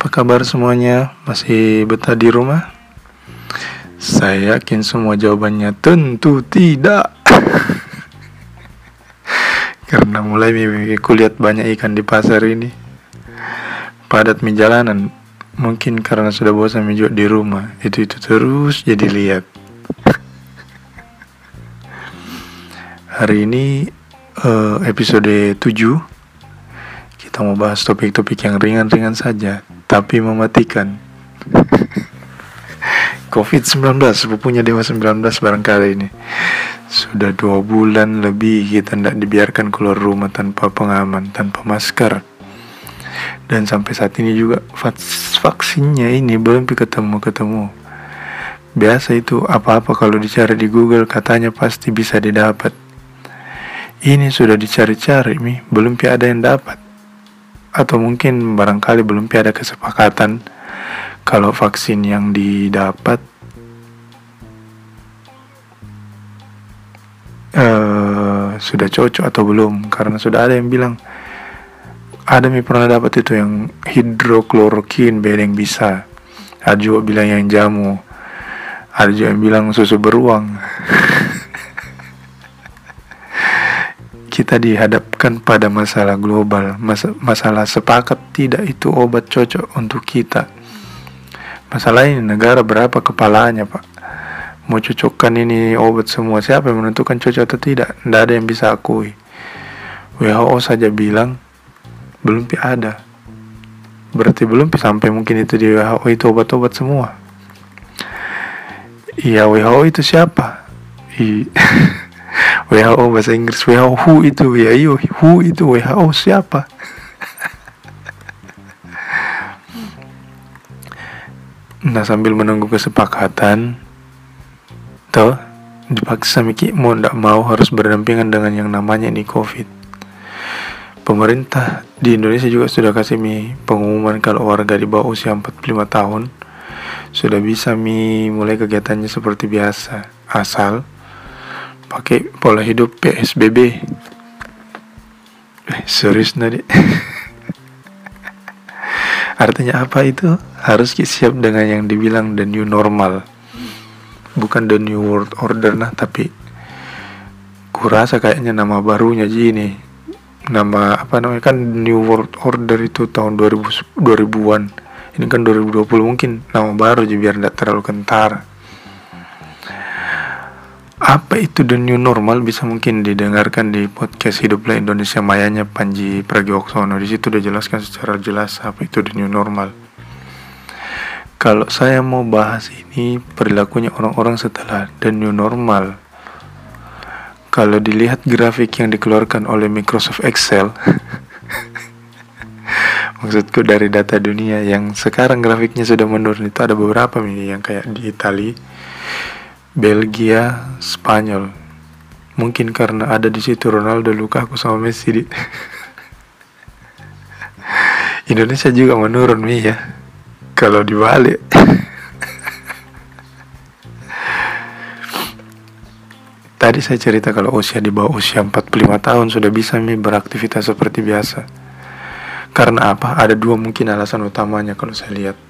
Apa kabar semuanya? Masih betah di rumah? Saya yakin semua jawabannya tentu tidak. Karena mulai kulihat banyak ikan di pasar ini. Padat mi jalanan. Mungkin karena sudah bosan menjual di rumah. Itu-itu terus jadi lihat. Hari ini uh, episode 7 Kita mau bahas topik-topik yang ringan-ringan saja Tapi mematikan. COVID-19 sepupunya Dewa 19 barangkali ini. Sudah dua bulan lebih kita tidak dibiarkan keluar rumah tanpa pengaman, tanpa masker. Dan sampai saat ini juga vaksinnya ini belum ketemu-ketemu. Biasa itu apa-apa kalau dicari di Google katanya pasti bisa didapat. Ini sudah dicari-cari mi, belum ada yang dapat. Atau mungkin barangkali belum ada kesepakatan kalau vaksin yang didapat uh, sudah cocok atau belum. Karena sudah ada yang bilang ada mi pernah dapat itu yang hidroklorokin beda yang bisa. Ada juga bilang yang jamu. Ada juga yang bilang susu beruang kita dihadapkan pada masalah global, mas masalah sepakat tidak itu obat cocok untuk kita. Masalah ini negara berapa kepalanya pak? Mau cocokkan ini obat semua siapa yang menentukan cocok atau tidak? Tidak ada yang bisa akui. WHO saja bilang belum ada. Berarti belum sampai mungkin itu di WHO itu obat-obat semua. Iya WHO itu siapa? I WHO bahasa Inggris. WHO who itu iyo who itu WHO siapa? Nah sambil menunggu kesepakatan toh dipaksa Miki mau ndak mau harus berdampingan dengan yang namanya ini COVID. Pemerintah di Indonesia juga sudah kasih mi pengumuman kalau warga di bawah usia 45 tahun sudah bisa mi mulai kegiatannya seperti biasa asal pakai pola hidup PSBB eh, serius nadi artinya apa itu? Harus siap dengan yang dibilang the new normal. Bukan the new world order nah tapi kurasa kayaknya nama barunya ini. Nama apa namanya? Kan new world order itu tahun 2000 2000-an ini kan 2020 mungkin nama baru jadi biar tidak terlalu kentara apa itu the new normal? Bisa mungkin didengarkan di podcast hiduplah Indonesia Mayanya Panji Pragiwaksono. Di situ udah jelaskan secara jelas apa itu the new normal. Kalau saya mau bahas ini perilakunya orang-orang setelah the new normal. Kalau dilihat grafik yang dikeluarkan oleh Microsoft Excel maksudku dari data dunia yang sekarang grafiknya sudah menurun itu ada beberapa nih yang kayak di Italia Belgia, Spanyol. Mungkin karena ada di situ Ronaldo, Lukaku sama Messi di Indonesia juga menurun nih ya. Kalau dibalik. Tadi saya cerita kalau usia di bawah usia 45 tahun sudah bisa nih beraktivitas seperti biasa. Karena apa? Ada dua mungkin alasan utamanya kalau saya lihat.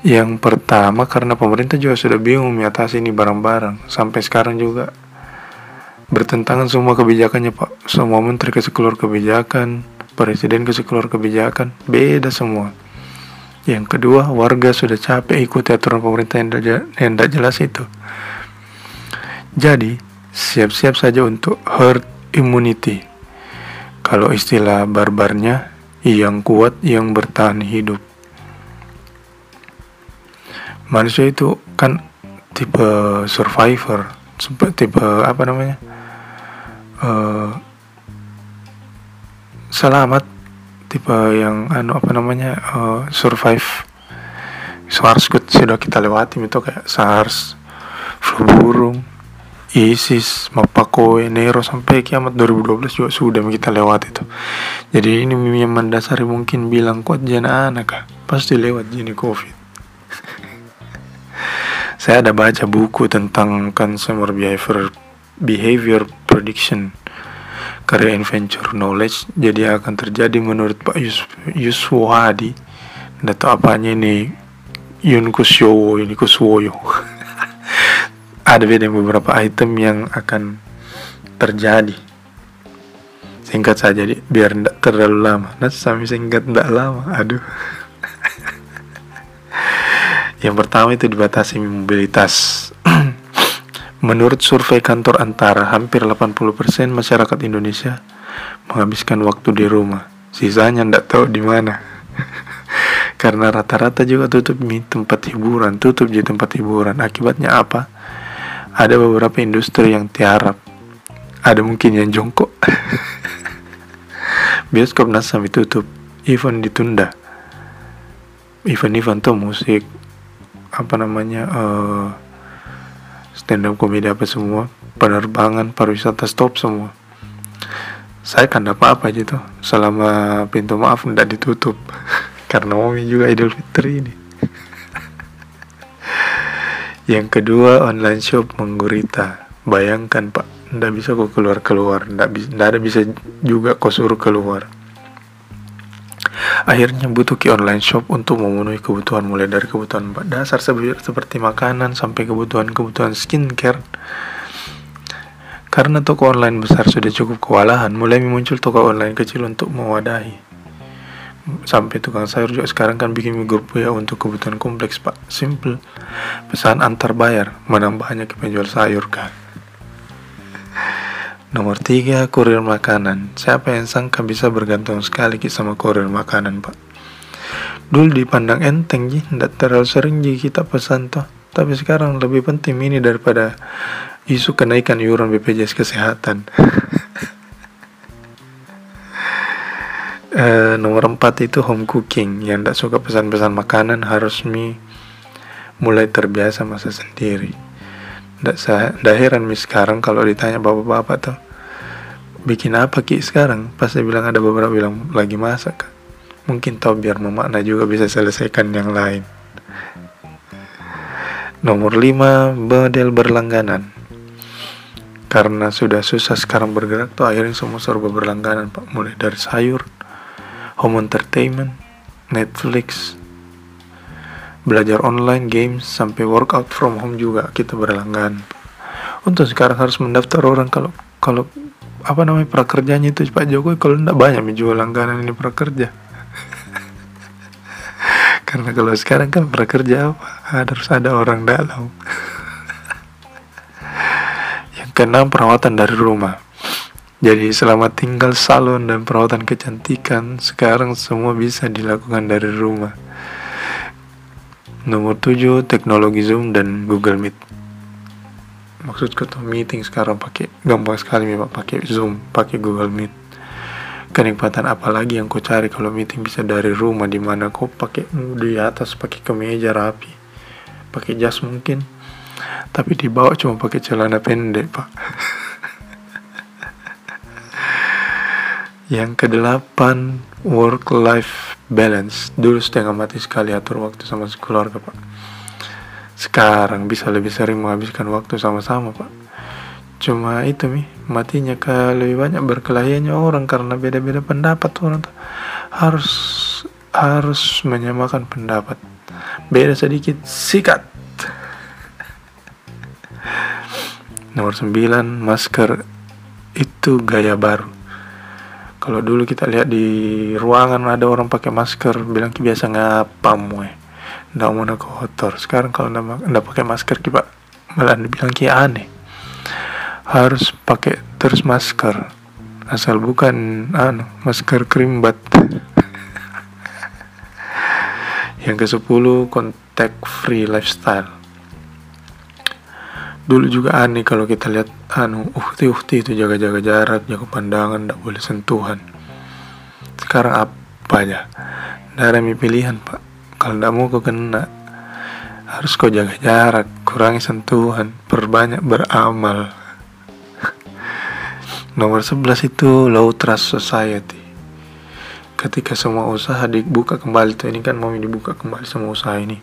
Yang pertama karena pemerintah juga sudah bingung mengatasi ini barang-barang sampai sekarang juga bertentangan semua kebijakannya Pak. Semua menteri keluar kebijakan, presiden keluar kebijakan, beda semua. Yang kedua, warga sudah capek ikuti aturan pemerintah yang tidak jelas itu. Jadi, siap-siap saja untuk herd immunity. Kalau istilah barbarnya, yang kuat yang bertahan hidup manusia itu kan tipe survivor tipe apa namanya? Uh, selamat tipe yang anu apa namanya uh, survive. SARS sudah kita lewati itu kayak SARS flu burung ISIS, Mapako, Nero sampai kiamat 2012 juga sudah kita lewati itu. Jadi ini yang mendasari mungkin bilang kuat jana anak pasti lewat jenis covid saya ada baca buku tentang consumer behavior behavior prediction karya adventure knowledge. Jadi akan terjadi menurut Pak Yus Yuswadi nggak tahu apanya ini? Yun Kusyowo ini Kuswoyo. Ada beda beberapa item yang akan terjadi. Singkat saja biar tidak terlalu lama. Nah sampai singkat tidak lama. Aduh yang pertama itu dibatasi mobilitas. Menurut survei kantor antara hampir 80% masyarakat Indonesia menghabiskan waktu di rumah. Sisanya tidak tahu di mana. Karena rata-rata juga tutup di tempat hiburan tutup di tempat hiburan. Akibatnya apa? Ada beberapa industri yang tiarap. Ada mungkin yang jongkok. Bioskop nasam ditutup. Event ditunda. Event-event tuh musik apa namanya uh, stand up komedi apa semua penerbangan pariwisata stop semua. Saya kan apa apa aja tuh? Selama pintu maaf tidak ditutup. Karena momi juga idul fitri ini. Yang kedua online shop menggurita. Bayangkan pak ndak bisa kok keluar keluar ndak bisa ndak ada bisa juga kok suruh keluar akhirnya butuh ke online shop untuk memenuhi kebutuhan mulai dari kebutuhan dasar seperti makanan sampai kebutuhan-kebutuhan skincare. Karena toko online besar sudah cukup kewalahan mulai muncul toko online kecil untuk mewadahi. Sampai tukang sayur juga sekarang kan bikin grup ya untuk kebutuhan kompleks pak. Simple. Pesan antar bayar menambah banyak penjual sayur kan Nomor tiga, kurir makanan. Siapa yang sangka bisa bergantung sekali sama kurir makanan, Pak? Dulu dipandang enteng, ji, tidak terlalu sering ji kita pesan toh. Tapi sekarang lebih penting ini daripada isu kenaikan iuran BPJS Kesehatan. e, nomor empat itu home cooking. Yang tidak suka pesan-pesan makanan harus mi mulai terbiasa masa sendiri. Nggak, heran mi sekarang kalau ditanya bapak-bapak tuh bikin apa ki sekarang? Pasti bilang ada beberapa bilang lagi masak mungkin tahu biar memakna juga bisa selesaikan yang lain. Nomor 5 model berlangganan. Karena sudah susah sekarang bergerak tuh akhirnya semua serba berlangganan pak. Mulai dari sayur home entertainment Netflix belajar online games sampai workout from home juga kita berlangganan untuk sekarang harus mendaftar orang kalau kalau apa namanya prakerjanya itu Pak Jokowi kalau tidak banyak menjual langganan ini prakerja. Karena kalau sekarang kan prakerja apa? Harus ada orang dalam. Yang keenam perawatan dari rumah. Jadi selama tinggal salon dan perawatan kecantikan sekarang semua bisa dilakukan dari rumah Nomor 7 teknologi Zoom dan Google Meet. Maksudku tuh meeting sekarang pakai gampang sekali memang pakai Zoom, pakai Google Meet. Kenikmatan apa lagi yang kau cari kalau meeting bisa dari rumah di mana kau pakai di atas pakai kemeja rapi, pakai jas mungkin, tapi di bawah cuma pakai celana pendek pak. yang kedelapan work life balance. Dulu setengah mati sekali atur waktu sama keluarga pak. Sekarang bisa lebih sering menghabiskan waktu sama-sama pak. Cuma itu mi matinya ke lebih banyak berkelahiannya orang karena beda-beda pendapat orang tuh harus harus menyamakan pendapat. Beda sedikit sikat. Nomor 9 masker. Itu gaya baru kalau dulu kita lihat di ruangan ada orang pakai masker bilang biasa ngapam weh. Ndak mau kotor. Sekarang kalau ndak pakai masker kita malah dibilang ki aneh. Harus pakai terus masker. Asal bukan anu masker krimbat. Yang ke 10 contact free lifestyle dulu juga aneh kalau kita lihat anu uhti itu jaga-jaga jarak jaga pandangan tidak boleh sentuhan. Sekarang apa aja? Ada pilihan pak. Kalau tidak mau kau kena harus kau jaga jarak kurangi sentuhan perbanyak beramal. Nomor 11 itu low trust society. Ketika semua usaha dibuka kembali tuh ini kan mau dibuka kembali semua usaha ini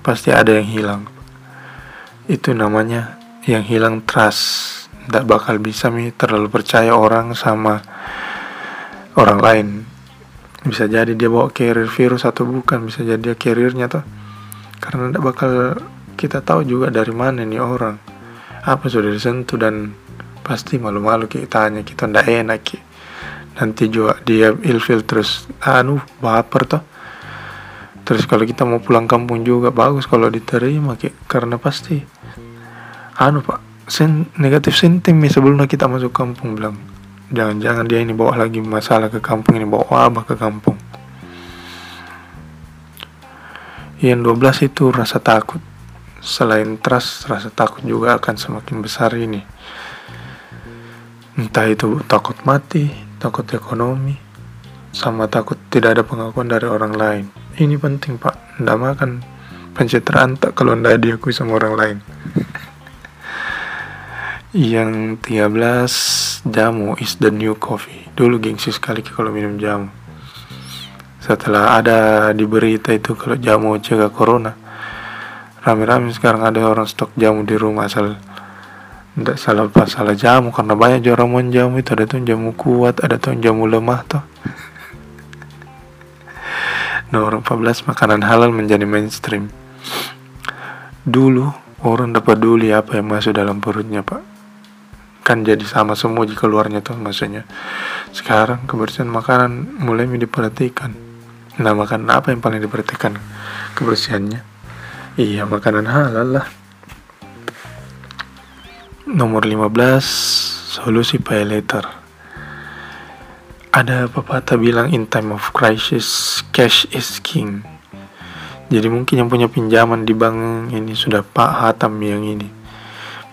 pasti ada yang hilang itu namanya yang hilang trust. Tidak bakal bisa mi terlalu percaya orang sama orang lain. Bisa jadi dia bawa carrier virus atau bukan bisa jadi dia carriernya tuh karena tidak bakal kita tahu juga dari mana nih orang. Apa sudah disentuh dan pasti malu-malu kita tanya kita ndak enak ki. nanti juga dia ilfil terus anu baper tuh terus kalau kita mau pulang kampung juga bagus kalau diterima ki. karena pasti anu pak sen negatif sentiment sebelum kita masuk kampung bilang. Jangan-jangan dia ini bawa lagi masalah ke kampung ini bawa wabah ke kampung. Yang 12 itu rasa takut. Selain trust rasa takut juga akan semakin besar ini. Entah itu takut mati takut ekonomi sama takut tidak ada pengakuan dari orang lain. Ini penting pak. Tidak makan pencitraan tak kalau tidak diakui sama orang lain yang 13 jamu is the new coffee. Dulu gengsi sekali kalau minum jamu. Setelah ada di berita itu kalau jamu cegah corona rame-rame sekarang ada orang stok jamu di rumah asal tidak salah pas salah jamu karena banyak orang mau jamu itu. Ada tuh jamu kuat ada tuh jamu lemah tuh. Nomor 14 makanan halal menjadi mainstream. Dulu orang dapat peduli apa yang masuk dalam perutnya pak kan jadi sama semua jika luarnya tuh maksudnya. Sekarang kebersihan makanan mulai diperhatikan. Nah makanan apa yang paling diperhatikan? Kebersihannya? Iya makanan halal lah. Nomor 15 solusi pay later. Ada pepatah bilang in time of crisis cash is king. Jadi mungkin yang punya pinjaman di bank ini sudah Pak Hatam yang ini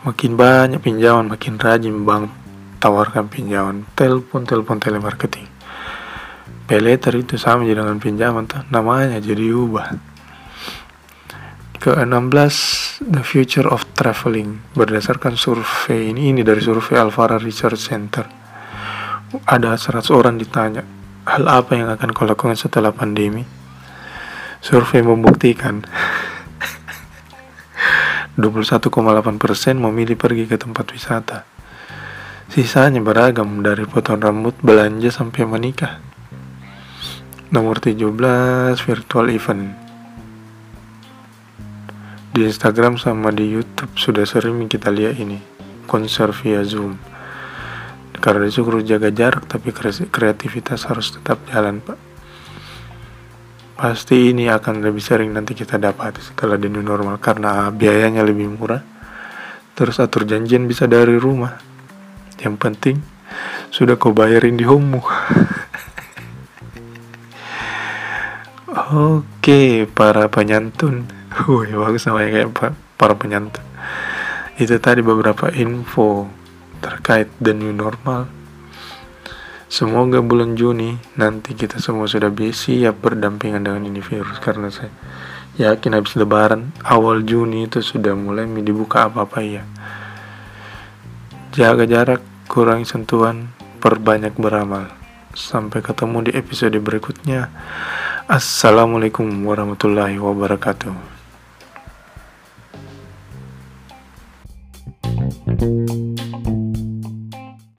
Makin banyak pinjaman, makin rajin bank tawarkan pinjaman. Telepon, telepon, telemarketing. Peleter itu sama dengan pinjaman tuh namanya jadi ubah. Ke-16 The Future of Traveling berdasarkan survei ini ini dari survei Alvara Research Center. Ada 100 orang ditanya, hal apa yang akan kau lakukan setelah pandemi? Survei membuktikan 21,8% memilih pergi ke tempat wisata. Sisanya beragam dari potong rambut, belanja sampai menikah. Nomor 17 virtual event. Di Instagram sama di YouTube sudah sering kita lihat ini konser via Zoom. Karena disuruh jaga jarak tapi kreativitas harus tetap jalan, Pak. Pasti ini akan lebih sering nanti kita dapat setelah di new normal karena biayanya lebih murah. Terus atur janjian bisa dari rumah. Yang penting sudah kau bayarin di home Oke, para penyantun. Wih, bagus namanya kayak para penyantun. Itu tadi beberapa info terkait the new normal Semoga bulan Juni nanti kita semua sudah siap berdampingan dengan ini virus karena saya yakin habis lebaran awal Juni itu sudah mulai dibuka apa-apa ya. Jaga jarak, kurangi sentuhan, perbanyak beramal. Sampai ketemu di episode berikutnya. Assalamualaikum warahmatullahi wabarakatuh. thank you